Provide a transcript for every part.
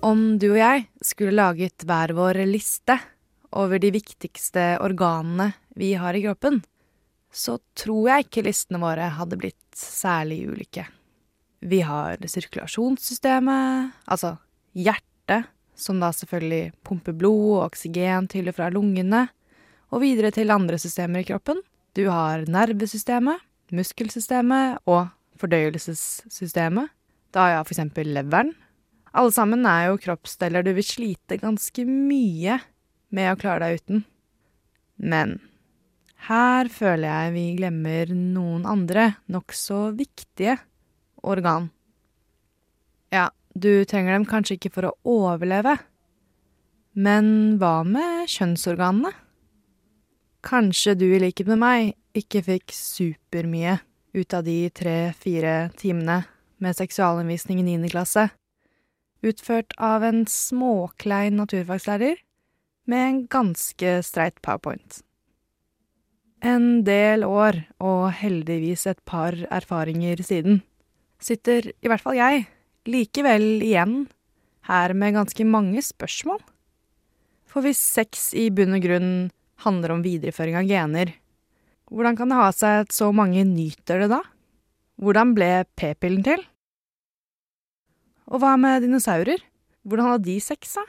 Om du og jeg skulle laget hver vår liste over de viktigste organene vi har i kroppen, så tror jeg ikke listene våre hadde blitt særlig ulike. Vi har sirkulasjonssystemet, altså hjertet, som da selvfølgelig pumper blod og oksygen til og fra lungene, og videre til andre systemer i kroppen. Du har nervesystemet, muskelsystemet og fordøyelsessystemet. Da har jeg eksempel leveren. Alle sammen er jo kroppsdeler du vil slite ganske mye med å klare deg uten. Men her føler jeg vi glemmer noen andre nokså viktige organ. Ja, du trenger dem kanskje ikke for å overleve, men hva med kjønnsorganene? Kanskje du i likhet med meg ikke fikk supermye ut av de tre-fire timene med seksualundervisning i niende klasse, utført av en småklein naturfagslærer med en ganske streit powerpoint. En del år, og heldigvis et par erfaringer siden, sitter i hvert fall jeg likevel igjen her med ganske mange spørsmål. For hvis sex i bunn og grunn handler om videreføring av gener, hvordan kan det ha seg at så mange nyter det da? Hvordan ble p-pillen til? Og hva med dinosaurer? Hvordan har de sex, da?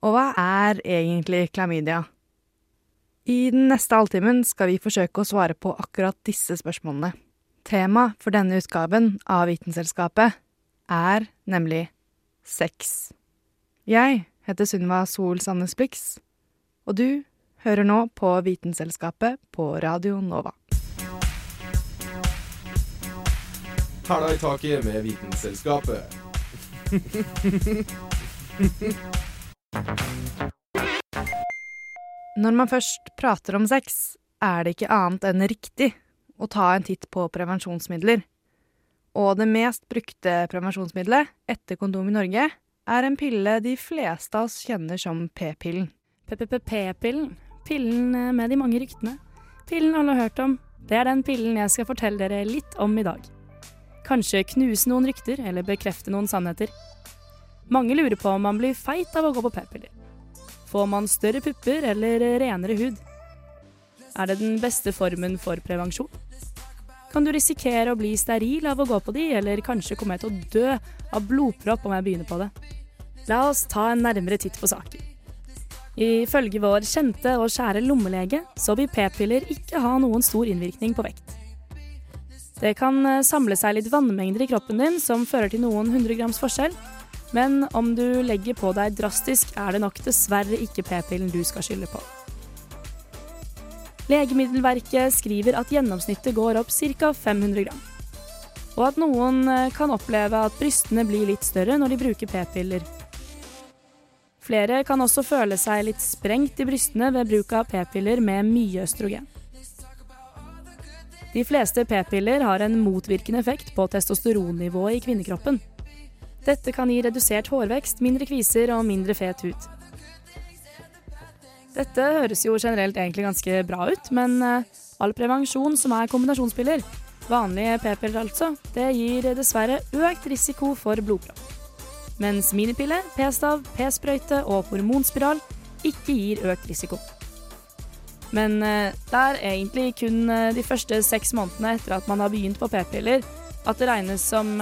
Og hva er egentlig klamydia? I den neste halvtimen skal vi forsøke å svare på akkurat disse spørsmålene. Tema for denne utgaven av Vitenselskapet er nemlig sex. Jeg heter Sunniva Sol Sandnes Blix, og du hører nå på Vitenselskapet på Radio Nova. Hæla i taket med Vitenselskapet. Når man først prater om sex, er det ikke annet enn riktig å ta en titt på prevensjonsmidler. Og det mest brukte prevensjonsmiddelet etter kondom i Norge er en pille de fleste av oss kjenner som p-pillen. PPP-pillen. Pillen eh, med de mange ryktene. Pillen alle har hørt om. Det er den pillen jeg skal fortelle dere litt om i dag. Kanskje knuse noen rykter, eller bekrefte noen sannheter. Mange lurer på om man blir feit av å gå på p-piller. Får man større pupper eller renere hud? Er det den beste formen for prevensjon? Kan du risikere å bli steril av å gå på de, eller kanskje komme til å dø av blodpropp om jeg begynner på det? La oss ta en nærmere titt på saken. Ifølge vår kjente og kjære lommelege så vil p-piller ikke ha noen stor innvirkning på vekt. Det kan eh, samle seg litt vannmengder i kroppen din som fører til noen hundre grams forskjell, men om du legger på deg drastisk, er det nok dessverre ikke p-pillen du skal skylde på. Legemiddelverket skriver at gjennomsnittet går opp ca. 500 gram. Og at noen eh, kan oppleve at brystene blir litt større når de bruker p-piller. Flere kan også føle seg litt sprengt i brystene ved bruk av p-piller med mye østrogen. De fleste p-piller har en motvirkende effekt på testosteronnivået i kvinnekroppen. Dette kan gi redusert hårvekst, mindre kviser og mindre fet hud. Dette høres jo generelt egentlig ganske bra ut, men eh, all prevensjon som er kombinasjonspiller, vanlige p-piller altså, det gir dessverre økt risiko for blodpropp. Mens minipille, p-stav, p-sprøyte og hormonspiral ikke gir økt risiko. Men eh, det er egentlig kun eh, de første seks månedene etter at man har begynt på p-piller, at det regnes som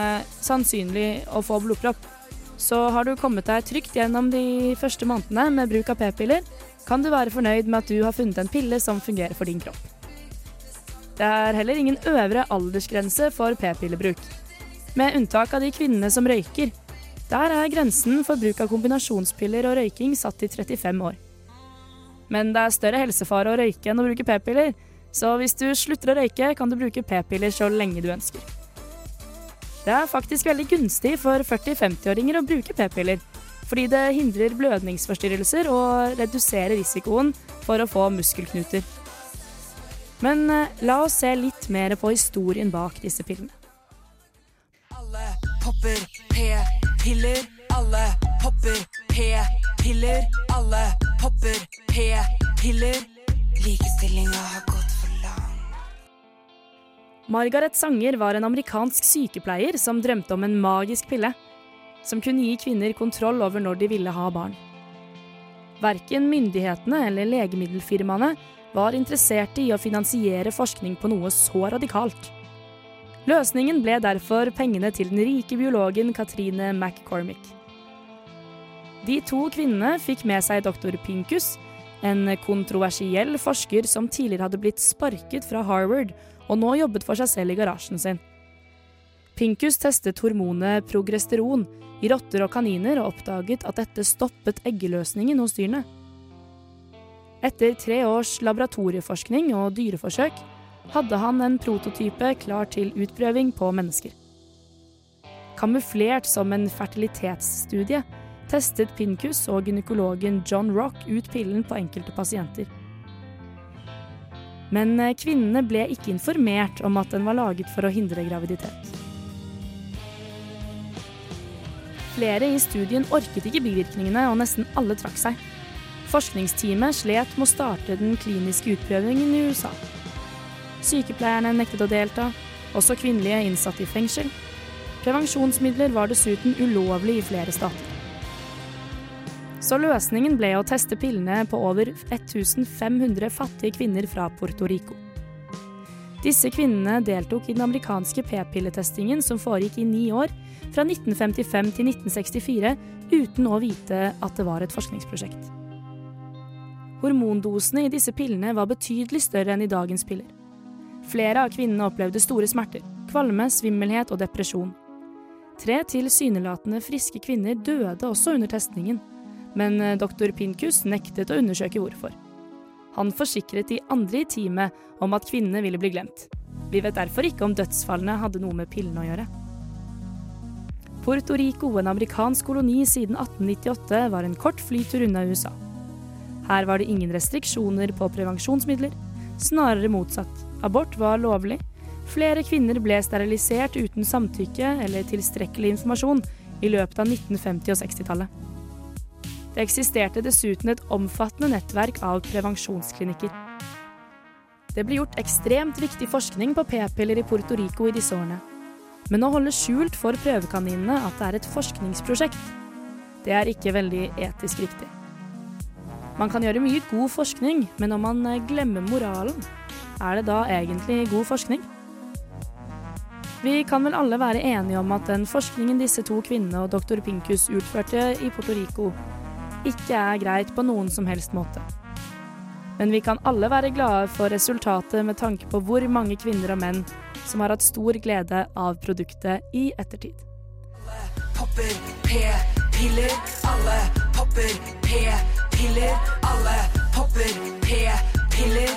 sannsynlig å få blodpropp. Så har du kommet deg trygt gjennom de første månedene med bruk av p-piller, kan du være fornøyd med at du har funnet en pille som fungerer for din kropp. Det er heller ingen øvre aldersgrense for p-pillebruk, med unntak av de kvinnene som røyker. Der er grensen for bruk av kombinasjonspiller og røyking satt til 35 år. Men det er større helsefare å røyke enn å bruke p-piller, så hvis du slutter å røyke, kan du bruke p-piller så lenge du ønsker. Det er faktisk veldig gunstig for 40-50-åringer å bruke p-piller, fordi det hindrer blødningsforstyrrelser og reduserer risikoen for å få muskelknuter. Men eh, la oss se litt mer på historien bak disse pillene. Alle popper p-piller. Alle popper p-piller. Alle popper p-piller. Likestillinga har gått for langt. Margaret Sanger var en amerikansk sykepleier som drømte om en magisk pille som kunne gi kvinner kontroll over når de ville ha barn. Verken myndighetene eller legemiddelfirmaene var interesserte i å finansiere forskning på noe så radikalt. Løsningen ble derfor pengene til den rike biologen Katrine McCormick. De to kvinnene fikk med seg doktor Pincus, en kontroversiell forsker som tidligere hadde blitt sparket fra Harvard og nå jobbet for seg selv i garasjen sin. Pinkus testet hormonet progesteron i rotter og kaniner og oppdaget at dette stoppet eggeløsningen hos dyrene. Etter tre års laboratorieforskning og dyreforsøk hadde han en prototype klar til utprøving på mennesker. Kamuflert som en fertilitetsstudie testet Pincus og gynekologen John Rock ut pillen på enkelte pasienter. Men eh, kvinnene ble ikke informert om at den var laget for å hindre graviditet. Flere i studien orket ikke bivirkningene, og nesten alle trakk seg. Forskningsteamet slet med å starte den kliniske utprøvingen i USA. Sykepleierne nektet å delta, også kvinnelige innsatte i fengsel. Prevensjonsmidler var dessuten ulovlig i flere stater. Så løsningen ble å teste pillene på over 1500 fattige kvinner fra Puerto Rico. Disse kvinnene deltok i den amerikanske p-pilletestingen som foregikk i ni år, fra 1955 til 1964, uten å vite at det var et forskningsprosjekt. Hormondosene i disse pillene var betydelig større enn i dagens piller. Flere av kvinnene opplevde store smerter, kvalme, svimmelhet og depresjon. Tre tilsynelatende friske kvinner døde også under testingen, men eh, doktor Pincus nektet å undersøke hvorfor. Han forsikret de andre i teamet om at kvinnene ville bli glemt. Vi vet derfor ikke om dødsfallene hadde noe med pillene å gjøre. Puerto Rico, en amerikansk koloni siden 1898, var en kort flytur unna USA. Her var det ingen restriksjoner på prevensjonsmidler, snarere motsatt. Abort var lovlig. Flere kvinner ble sterilisert uten samtykke eller tilstrekkelig informasjon i løpet av 1950- og 60-tallet. Det eksisterte dessuten et omfattende nettverk av prevensjonsklinikker. Det ble gjort ekstremt viktig forskning på p-piller i Puerto Rico i disse årene. Men å holde skjult for prøvekaninene at det er et forskningsprosjekt, det er ikke veldig etisk riktig. Man kan gjøre mye god forskning, men om man eh, glemmer moralen, er det da egentlig god forskning? Vi kan vel alle være enige om at den forskningen disse to kvinnene og doktor Pincus utførte i Puerto Rico, ikke er greit på noen som helst måte. Men vi kan alle være glade for resultatet med tanke på hvor mange kvinner og menn som har hatt stor glede av produktet i ettertid. Popper p-piller. Alle popper p-piller. Alle popper p-piller.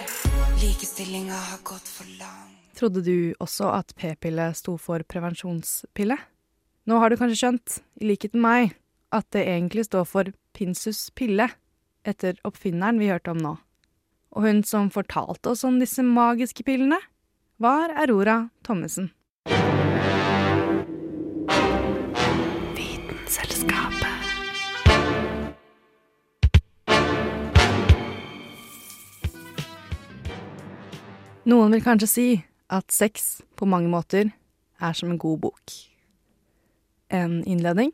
Likestillinga har gått for langt. Trodde du også at p-pille sto for prevensjonspille? Nå har du kanskje skjønt, i likhet med meg, at det egentlig står for Pinsus pille, etter oppfinneren vi hørte om nå. Og hun som fortalte oss om disse magiske pillene, var Aurora Thommessen. Noen vil kanskje si at sex på mange måter er som en god bok. En innledning,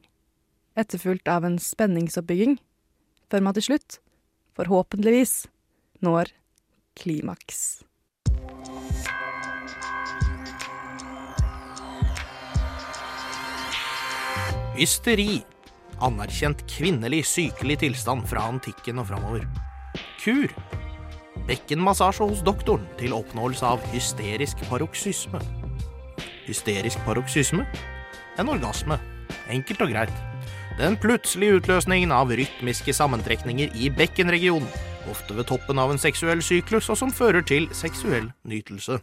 etterfulgt av en spenningsoppbygging, før man til slutt, forhåpentligvis, når klimaks. Hysteri. Anerkjent kvinnelig sykelig tilstand fra antikken og framover. Kur. Bekkenmassasje hos doktoren til oppnåelse av hysterisk paroksysme. Hysterisk paroksysme? En orgasme. Enkelt og greit. Den plutselige utløsningen av rytmiske sammentrekninger i bekkenregionen, ofte ved toppen av en seksuell syklus, og som fører til seksuell nytelse.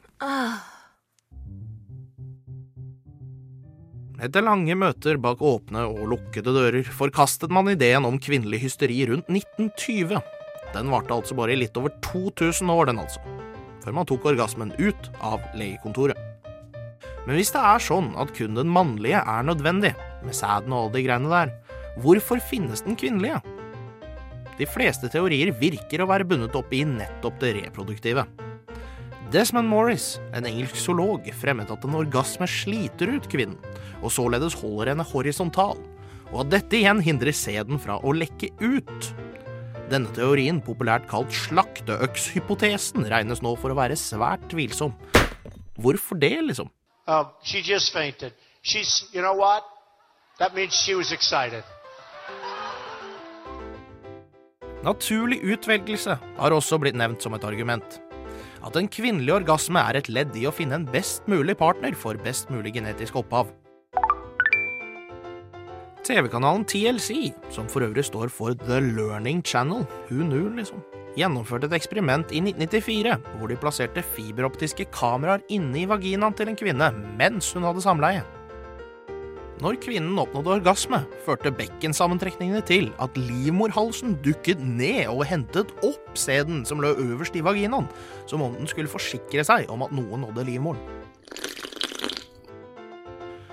Etter lange møter bak åpne og lukkede dører forkastet man ideen om kvinnelig hysteri rundt 1920. Den varte altså bare i litt over 2000 år, den altså. Før man tok orgasmen ut av legekontoret. Men hvis det er sånn at kun den mannlige er nødvendig, med sæden og alle de greiene der, hvorfor finnes den kvinnelige? De fleste teorier virker å være bundet opp i nettopp det reproduktive. Desmond Morris, en engelsk zoolog, fremmet at en orgasme sliter ut kvinnen, og således holder henne horisontal, og at dette igjen hindrer sæden fra å lekke ut. Denne teorien, populært kalt slakteøkshypotesen, regnes nå for å være svært tvilsom. Hvorfor det, liksom? Um, she just fainted. She's, you know what? That means she was excited. Naturlig utvelgelse har også blitt nevnt som et argument. At en kvinnelig orgasme er et ledd i å finne en best mulig partner for best mulig genetisk opphav. TV-kanalen TLC, som for øvrig står for The Learning Channel, who knew, liksom, gjennomførte et eksperiment i 1994 hvor de plasserte fiberoptiske kameraer inne i vaginaen til en kvinne mens hun hadde samleie. Når kvinnen oppnådde orgasme, førte bekkensammentrekningene til at livmorhalsen dukket ned og hentet opp sæden som lå øverst i vaginaen, som om den skulle forsikre seg om at noen nådde livmoren.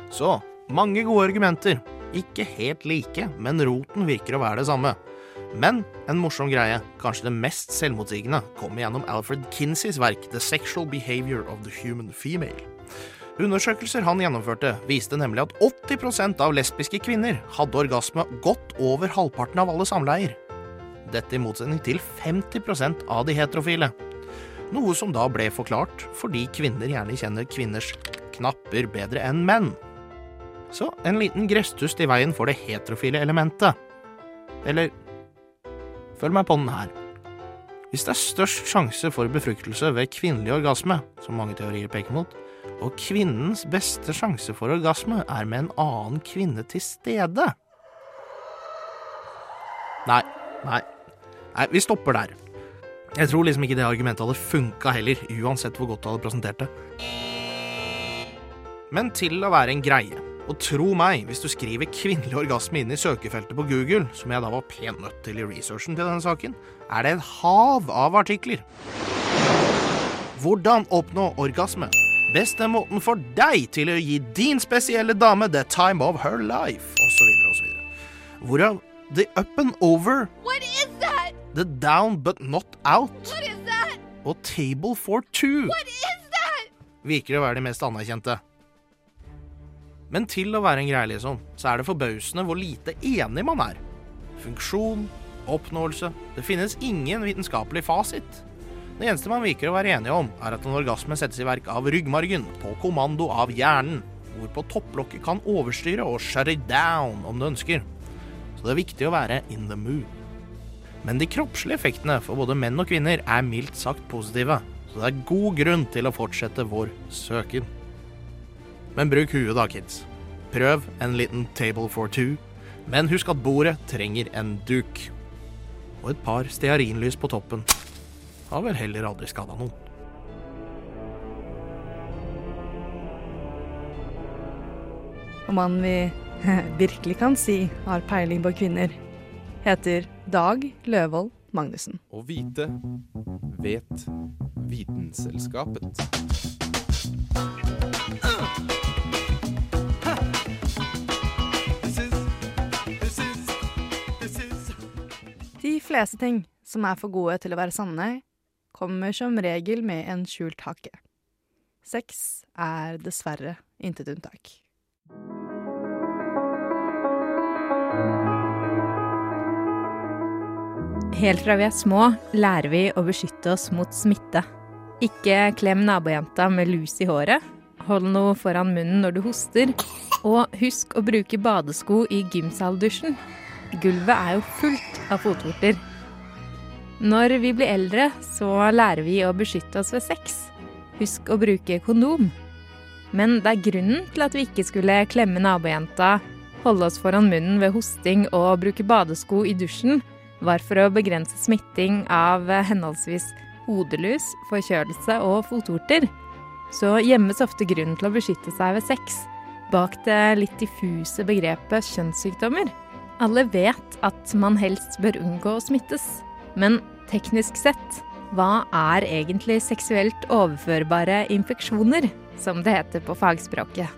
Så mange gode argumenter. Ikke helt like, men roten virker å være det samme. Men en morsom greie, kanskje det mest selvmotsigende, kommer gjennom Alfred Kinseys verk The Sexual Behavior of the Human Female. Undersøkelser han gjennomførte, viste nemlig at 80% av lesbiske kvinner hadde orgasme godt over halvparten av alle samleier. Dette i motsetning til 50% av de heterofile. Noe som da ble forklart fordi kvinner gjerne kjenner kvinners knapper bedre enn menn. Så en liten gresstust i veien for det heterofile elementet. Eller følg meg på den her. Hvis det er størst sjanse for befruktelse ved kvinnelig orgasme, som mange teorier peker mot, og kvinnens beste sjanse for orgasme er med en annen kvinne til stede Nei, nei, nei, vi stopper der. Jeg tror liksom ikke det argumentet hadde funka heller, uansett hvor godt du hadde presentert det. Men til å være en greie, og tro meg, hvis du skriver 'kvinnelig orgasme' inn i søkefeltet på Google, som jeg da var pen nødt til i researchen til denne saken, er det et hav av artikler. Hvordan oppnå orgasme? Beste måten for deg til å gi din spesielle dame the time of her life, osv., osv. Hvorav the up and over, What is that? the down but not out What is that? og table for two What is that? virker å være de mest anerkjente. Men til å være en greie, liksom, så er det forbausende hvor lite enig man er. Funksjon, oppnåelse Det finnes ingen vitenskapelig fasit. Det eneste man virker å være enige om, er at en orgasme settes i verk av ryggmargen, på kommando av hjernen, hvorpå topplokket kan overstyre og shut it down om det ønsker. Så det er viktig å være in the mood. Men de kroppslige effektene for både menn og kvinner er mildt sagt positive, så det er god grunn til å fortsette vår søken. Men bruk huet da, kids. Prøv en liten table for two, men husk at bordet trenger en duk. Og et par stearinlys på toppen har vel heller aldri skada noen. Og mannen vi virkelig kan si har peiling på kvinner, heter Dag Løvold Magnussen. Å vite vet Vitenselskapet. De fleste ting som er for gode til å være sanne, kommer som regel med en skjult hake. Sex er dessverre intet unntak. Helt fra vi er små, lærer vi å beskytte oss mot smitte. Ikke klem nabojenta med lus i håret. Hold noe foran munnen når du hoster. Og husk å bruke badesko i gymsaldusjen. Gulvet er jo fullt av fotvorter. Når vi blir eldre, så lærer vi å beskytte oss ved sex. Husk å bruke kondom. Men det er grunnen til at vi ikke skulle klemme nabojenta, holde oss foran munnen ved hosting og bruke badesko i dusjen, var for å begrense smitting av henholdsvis hodelus, forkjølelse og fotorter. Så gjemmes ofte grunnen til å beskytte seg ved sex bak det litt diffuse begrepet kjønnssykdommer. Alle vet at man helst bør unngå å smittes. Men teknisk sett, hva er egentlig seksuelt overførbare infeksjoner, som det heter på fagspråket?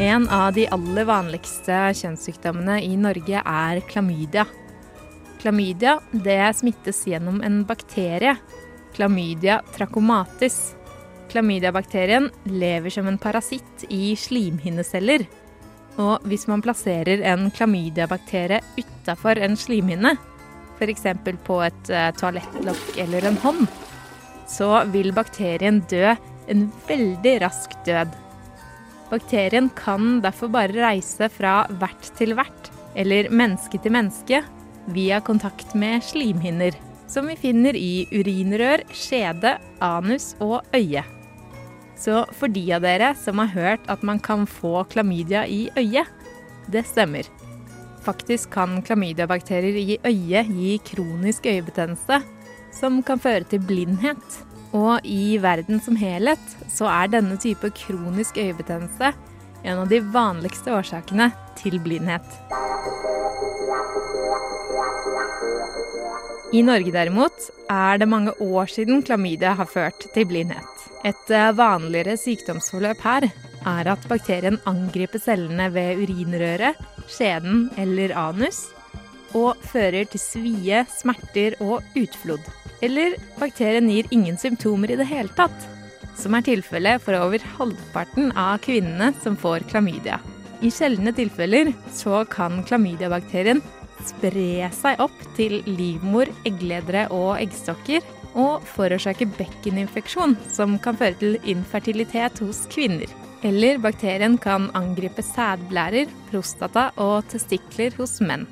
En av de aller vanligste kjønnssykdommene i Norge er klamydia. Klamydia smittes gjennom en bakterie, klamydia trachomatis. Klamydiabakterien lever som en parasitt i slimhinneceller. Og hvis man plasserer en klamydiabakterie utafor en slimhinne, f.eks. på et uh, toalettlokk eller en hånd, så vil bakterien dø en veldig rask død. Bakterien kan derfor bare reise fra vert til vert, eller menneske til menneske, via kontakt med slimhinner, som vi finner i urinrør, skjede, anus og øye. Så for de av dere som har hørt at man kan få klamydia i øyet, det stemmer. Faktisk kan klamydiabakterier i øyet gi kronisk øyebetennelse, som kan føre til blindhet. Og i verden som helhet så er denne type kronisk øyebetennelse en av de vanligste årsakene til blindhet. I Norge derimot er det mange år siden klamydia har ført til blindhet. Et eh, vanligere sykdomsforløp her er at bakterien angriper cellene ved urinrøret, skjeden eller anus, og fører til svie, smerter og utflod. Eller bakterien gir ingen symptomer i det hele tatt, som er tilfellet for over halvparten av kvinnene som får klamydia. I sjeldne tilfeller så kan klamydiabakterien spre seg opp til livmor, eggledere og eggstokker, og forårsake bekkeninfeksjon, som kan føre til infertilitet hos kvinner. Eller bakterien kan angripe sædblærer, prostata og testikler hos menn.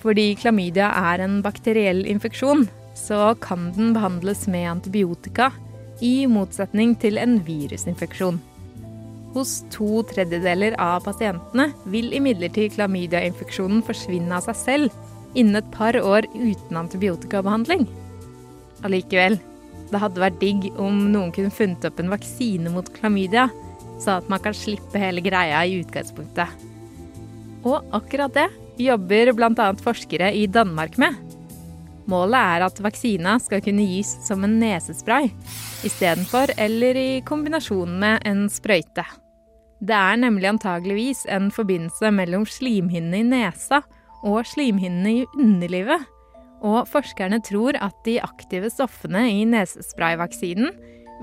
Fordi klamydia er en bakteriell infeksjon, så kan den behandles med antibiotika, i motsetning til en virusinfeksjon. Hos to tredjedeler av pasientene vil imidlertid klamydiainfeksjonen forsvinne av seg selv innen et par år uten antibiotikabehandling. Allikevel, det hadde vært digg om noen kunne funnet opp en vaksine mot klamydia, så at man kan slippe hele greia i utgangspunktet. Og akkurat det jobber bl.a. forskere i Danmark med. Målet er at vaksina skal kunne gis som en nesespray istedenfor eller i kombinasjon med en sprøyte. Det er nemlig antageligvis en forbindelse mellom slimhinnene i nesa og slimhinnene i underlivet. Og forskerne tror at de aktive stoffene i nesesprayvaksinen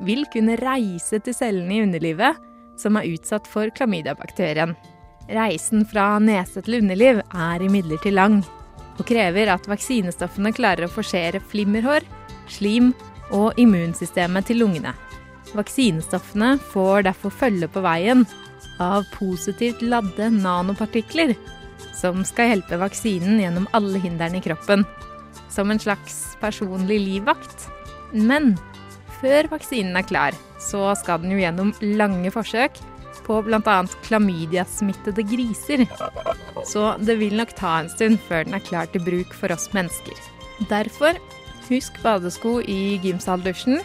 vil kunne reise til cellene i underlivet som er utsatt for klamydiabakterien. Reisen fra nese til underliv er imidlertid lang, og krever at vaksinestoffene klarer å forsere flimmerhår, slim og immunsystemet til lungene. Vaksinestoffene får derfor følge på veien av positivt ladde nanopartikler, som skal hjelpe vaksinen gjennom alle hindrene i kroppen, som en slags personlig livvakt. Men før vaksinen er klar, så skal den jo gjennom lange forsøk på bl.a. klamydiasmittede griser. Så det vil nok ta en stund før den er klar til bruk for oss mennesker. Derfor, husk badesko i gymsaldusjen.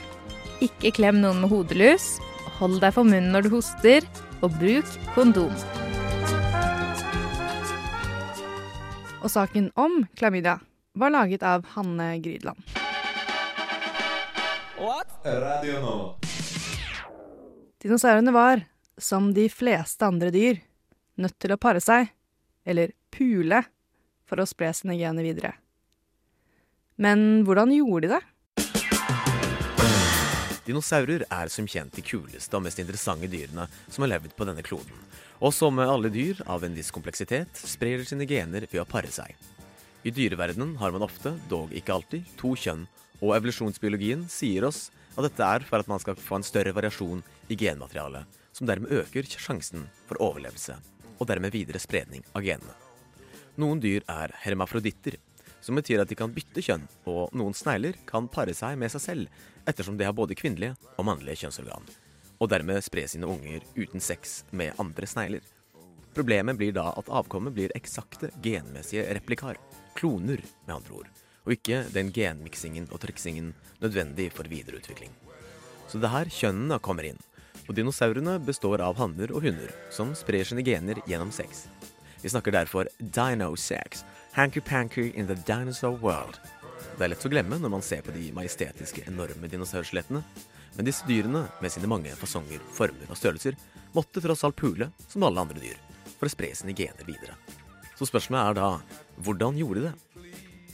Ikke klem noen med hodelus. Hold deg for munnen når du hoster, og bruk kondom. Og saken om klamydia var laget av Hanne Grydland. Radio nå. Dinosaurene var, som de fleste andre dyr, nødt til å pare seg, eller pule, for å spre sine gener videre. Men hvordan gjorde de det? Dinosaurer er som kjent de kuleste og mest interessante dyrene som har levd på denne kloden. Og som alle dyr av en viss kompleksitet sprer sine gener ved å pare seg. I dyreverdenen har man ofte, dog ikke alltid, to kjønn, og evolusjonsbiologien sier oss at dette er for at man skal få en større variasjon i genmaterialet, som dermed øker sjansen for overlevelse, og dermed videre spredning av genene. Noen dyr er hermafroditter, som betyr at de kan bytte kjønn, og noen snegler kan pare seg med seg selv, ettersom de har både kvinnelige og mannlige kjønnsorgan, og dermed spre sine unger uten sex med andre snegler. Problemet blir da at avkommet blir eksakte genmessige replikar, kloner med andre ord, og ikke den genmiksingen og triksingen nødvendig for videreutvikling. Så det er her kjønnene kommer inn. Og dinosaurene består av hanner og hunder, som sprer sine gener gjennom sex. Vi snakker derfor dino-sex, hanky-panky in the dinosaur world. Det er lett å glemme når man ser på de majestetiske, enorme dinosaurskjelettene. Men disse dyrene, med sine mange fasonger, former og størrelser, måtte tross alt pule som alle andre dyr, for å spre sine gener videre. Så spørsmålet er da hvordan gjorde de det?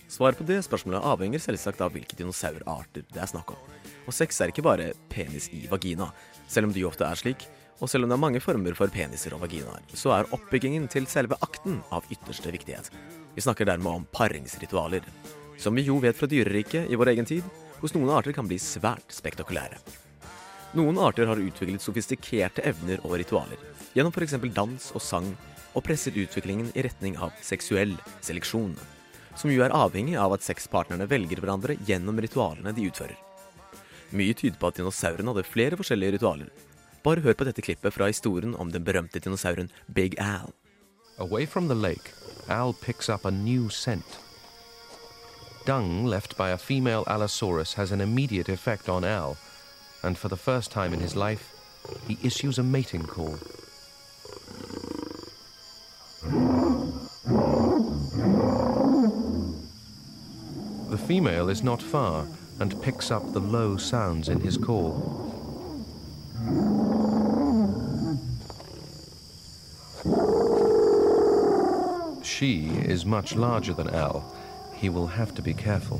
Svaret på det spørsmålet avhenger selvsagt av hvilke dinosaurarter det er snakk om. Og sex er ikke bare penis i vagina, selv om de ofte er slik. Og selv om det er mange former for peniser og vaginaer, så er oppbyggingen til selve akten av ytterste viktighet. Vi snakker dermed om paringsritualer, som vi jo vet fra dyreriket i vår egen tid, hos noen arter kan bli svært spektakulære. Noen arter har utviklet sofistikerte evner og ritualer, gjennom f.eks. dans og sang, og presset utviklingen i retning av seksuell seleksjon, som jo er avhengig av at sexpartnerne velger hverandre gjennom ritualene de utfører. Mye tyder på at dinosaurene hadde flere forskjellige ritualer. Bare hør på dette klippet fra historien om den berømte dinosauren Big Al. Away from the lake, Al picks up a new scent. Dung left by a female Allosaurus has an immediate effect on Al, and for the first time in his life, he issues a mating call. Female is not far and picks up the low sounds in his call. She is much larger than Al. He will have to be careful.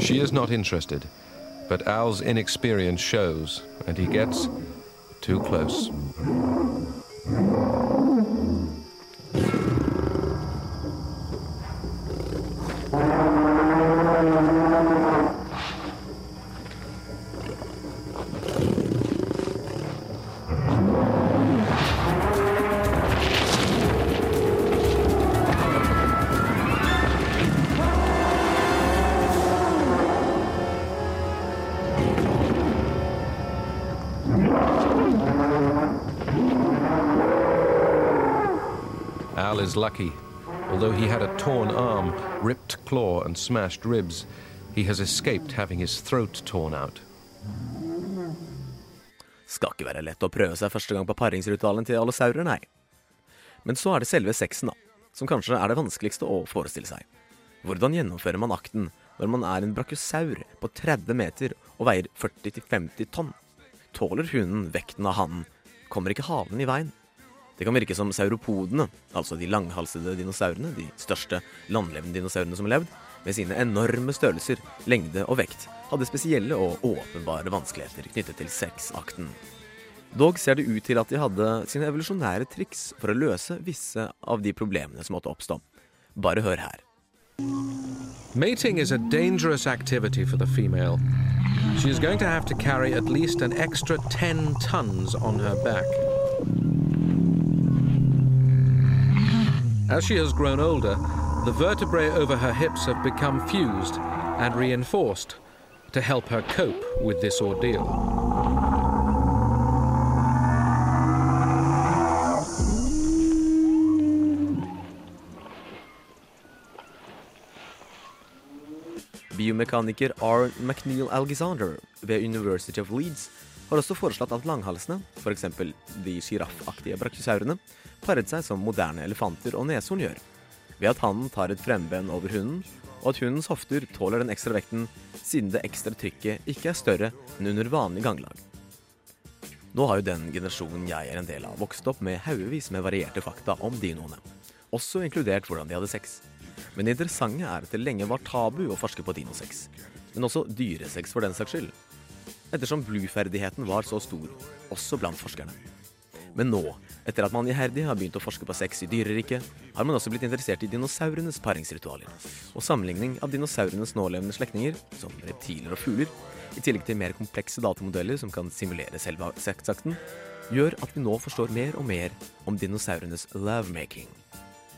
She is not interested, but Al's inexperience shows, and he gets too close. Al is lucky. Although he had a torn arm, ripped claw, and smashed ribs, he has escaped having his throat torn out. Skal ikke være lett å prøve seg første gang på paringsritualen til allosaurer, nei. Men så er det selve sexen, da, som kanskje er det vanskeligste å forestille seg. Hvordan gjennomfører man akten når man er en brakusaur på 30 meter og veier 40-50 tonn? Tåler hunden vekten av hannen? Kommer ikke halen i veien? Det kan virke som sauropodene, altså de langhalsede dinosaurene, de største landlevende dinosaurene som har levd, med sine enorme størrelser, lengde og vekt, hadde spesielle og åpenbare vanskeligheter knyttet til sexakten. Dog ser det ut til at de hadde sine evolusjonære triks for å løse visse av de problemene som måtte oppstå. Bare hør her. Mating is a dangerous activity for the female. She is going to have to carry at least an extra 10 tons on her back. As she has grown older, the vertebrae over her hips have become fused and reinforced to help her cope with this ordeal. Biomekaniker R. McNeil Alexander ved University of Leeds har også foreslått at langhalsene, f.eks. de sjiraffaktige brachiosaurene, paret seg som moderne elefanter og neshorn gjør, ved at hannen tar et fremben over hunden, og at hundens hofter tåler den ekstra vekten siden det ekstra trykket ikke er større enn under vanlig ganglag. Nå har jo den generasjonen jeg er en del av, vokst opp med haugevis med varierte fakta om dinoene, også inkludert hvordan de hadde sex. Men det interessante er at det lenge var tabu å forske på dinosex, men også dyresex for den saks skyld ettersom bluferdigheten var så stor, også blant forskerne. Men nå, etter at man iherdig har begynt å forske på sex i dyreriket, har man også blitt interessert i dinosaurenes paringsritualer. Og sammenligning av dinosaurenes nålevende slektninger, som reptiler og fugler, i tillegg til mer komplekse datamodeller som kan simulere selve sexakten, gjør at vi nå forstår mer og mer om dinosaurenes lovemaking.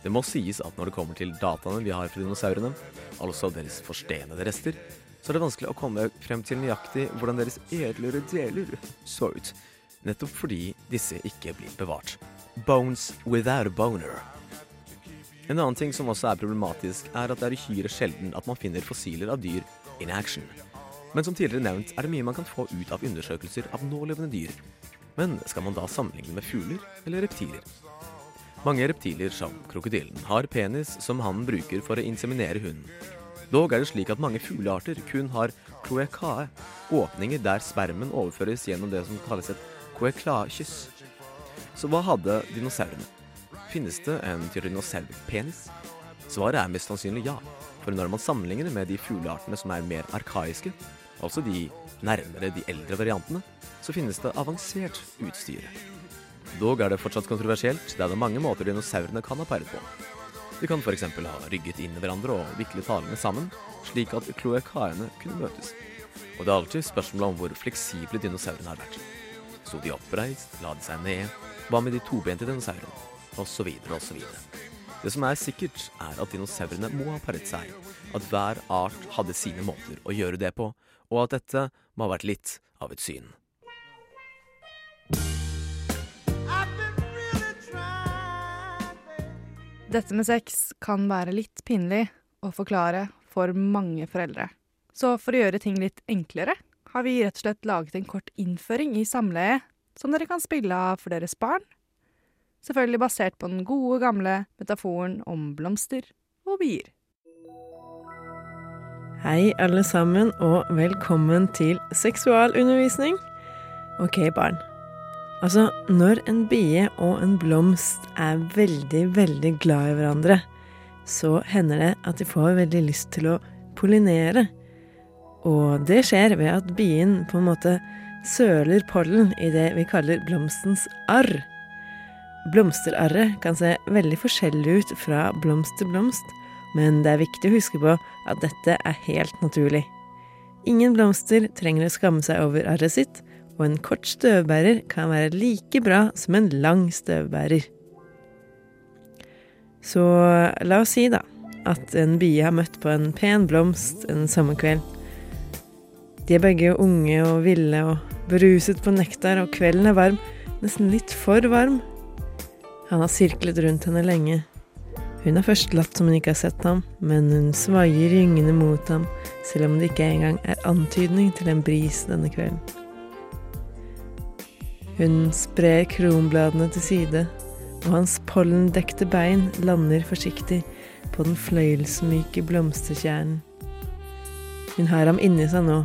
Det må sies at når det kommer til dataene vi har fra dinosaurene, altså deres forstenede rester, så er det vanskelig å komme frem til nøyaktig hvordan deres edlere deler så ut. Nettopp fordi disse ikke blir bevart. Bones without a boner. En annen ting som også er problematisk, er at det er uhyre sjelden at man finner fossiler av dyr in action. Men som tidligere nevnt er det mye man kan få ut av undersøkelser av nålevende dyr. Men skal man da sammenligne med fugler eller reptiler? Mange reptiler, som krokodillen, har penis som hannen bruker for å inseminere hunden. Dog er det slik at mange fuglearter kun har cloecae, åpninger der spermen overføres gjennom det som kalles et coeclakyss. Så hva hadde dinosaurene? Finnes det en tyrannosaurpenis? Svaret er mest sannsynlig ja, for når man sammenligner med de fugleartene som er mer arkaiske, altså de nærmere de eldre variantene, så finnes det avansert utstyr. Dog er det fortsatt kontroversielt, da det er mange måter dinosaurene kan ha peilet på. De kan f.eks. ha rygget inn i hverandre og viklet halene sammen, slik at kloakaene kunne møtes. Og det er alltid spørsmål om hvor fleksible dinosaurene har vært. Sto de oppreist, la de seg ned, hva med de tobente dinosaurene, osv., osv. Det som er sikkert, er at dinosaurene må ha paret seg, at hver art hadde sine måter å gjøre det på, og at dette må ha vært litt av et syn. Dette med sex kan være litt pinlig å forklare for mange foreldre. Så for å gjøre ting litt enklere, har vi rett og slett laget en kort innføring i samleie som dere kan spille av for deres barn. Selvfølgelig basert på den gode, gamle metaforen om blomster og bier. Hei, alle sammen, og velkommen til seksualundervisning. Ok, barn. Altså, når en bie og en blomst er veldig, veldig glad i hverandre, så hender det at de får veldig lyst til å pollinere. Og det skjer ved at bien på en måte søler pollen i det vi kaller blomstens arr. Blomsterarret kan se veldig forskjellig ut fra blomst til blomst, men det er viktig å huske på at dette er helt naturlig. Ingen blomster trenger å skamme seg over arret sitt, og en kort støvbærer kan være like bra som en lang støvbærer. Så la oss si, da, at en bie har møtt på en pen blomst en sommerkveld. De er begge unge og ville og beruset på nektar, og kvelden er varm, nesten litt for varm. Han har sirklet rundt henne lenge. Hun har først latt som hun ikke har sett ham, men hun svaier gyngende mot ham, selv om det ikke engang er antydning til en bris denne kvelden. Hun sprer kronbladene til side, og hans pollendekte bein lander forsiktig på den fløyelsmyke blomsterkjernen. Hun har ham inni seg nå,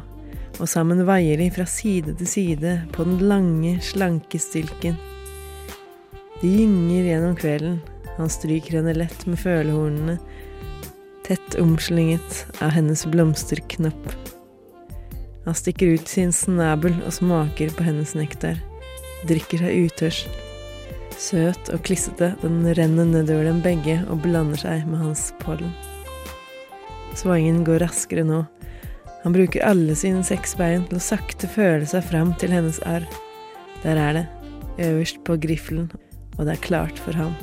og sammen veier de fra side til side på den lange, slanke stilken. De gynger gjennom kvelden, han stryker henne lett med følehornene, tett omslynget av hennes blomsterknopp. Han stikker ut sin snabel og smaker på hennes nektar drikker seg utørst. Søt og klissete, den renner nedover dem begge og blander seg med hans pollen. Svangen går raskere nå. Han bruker alle sine seks bein til å sakte føle seg fram til hennes arr. Der er det, øverst på griffelen, og det er klart for ham.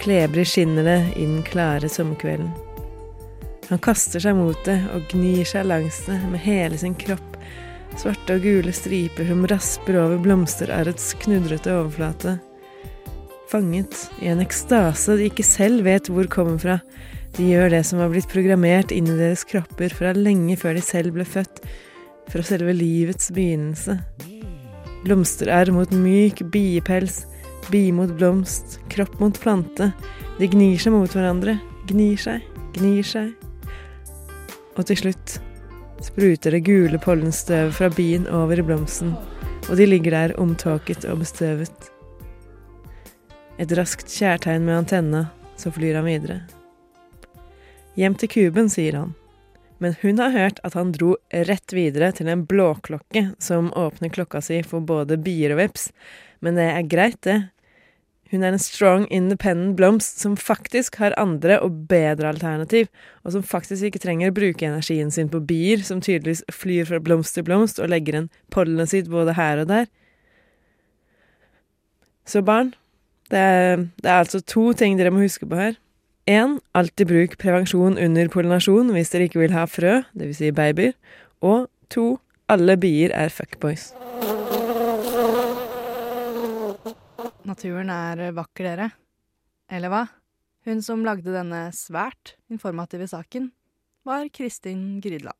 Klebrig skinner det i den klare sommerkvelden. Han kaster seg mot det og gnir seg langs det med hele sin kropp Svarte og gule striper som rasper over blomsterarrets knudrete overflate. Fanget i en ekstase de ikke selv vet hvor kommer fra. De gjør det som har blitt programmert inn i deres kropper fra lenge før de selv ble født, fra selve livets begynnelse. Blomsterarr mot myk biepels, bi mot blomst, kropp mot plante. De gnir seg mot hverandre, gnir seg, gnir seg. Og til slutt spruter det gule pollenstøvet fra bien over i blomsten, og de ligger der omtåket og bestøvet. Et raskt kjærtegn med antenna, så flyr han videre. Hjem til kuben, sier han, men hun har hørt at han dro rett videre til en blåklokke som åpner klokka si for både bier og veps, men det er greit, det, hun er en strong, independent blomst som faktisk har andre og bedre alternativ, og som faktisk ikke trenger å bruke energien sin på bier, som tydeligvis flyr fra blomst til blomst og legger igjen pollenet sitt både her og der. Så barn, det er, det er altså to ting dere må huske på her. Én, alltid bruk prevensjon under pollinasjon hvis dere ikke vil ha frø, dvs. Si babyer. Og to, alle bier er fuckboys. Naturen er vakker, dere. Eller hva? Hun som lagde denne svært informative saken, var Kristin Grydland.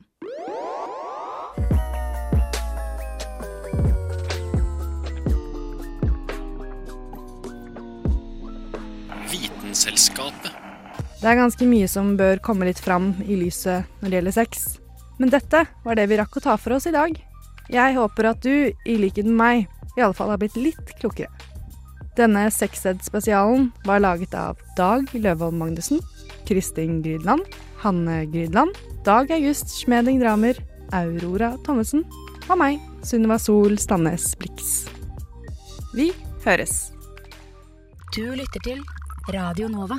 Vitenselskapet. Det er ganske mye som bør komme litt fram i lyset når det gjelder sex. Men dette var det vi rakk å ta for oss i dag. Jeg håper at du, i likhet med meg, i alle fall har blitt litt klokere. Denne Sexed-spesialen var laget av Dag Løvold Magnussen, Kristin Grydland, Hanne Grydland, Dag August Schmeding Dramer, Aurora Thommessen og meg, Sunniva Sol Stannes Blix. Vi høres. Du lytter til Radio Nova.